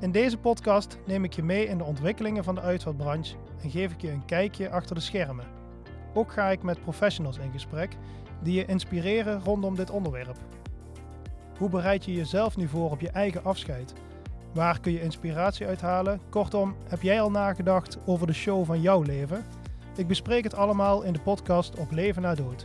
In deze podcast neem ik je mee in de ontwikkelingen van de uitvaartbranche en geef ik je een kijkje achter de schermen. Ook ga ik met professionals in gesprek die je inspireren rondom dit onderwerp. Hoe bereid je jezelf nu voor op je eigen afscheid? Waar kun je inspiratie uithalen? Kortom, heb jij al nagedacht over de show van jouw leven? Ik bespreek het allemaal in de podcast Op Leven na Dood.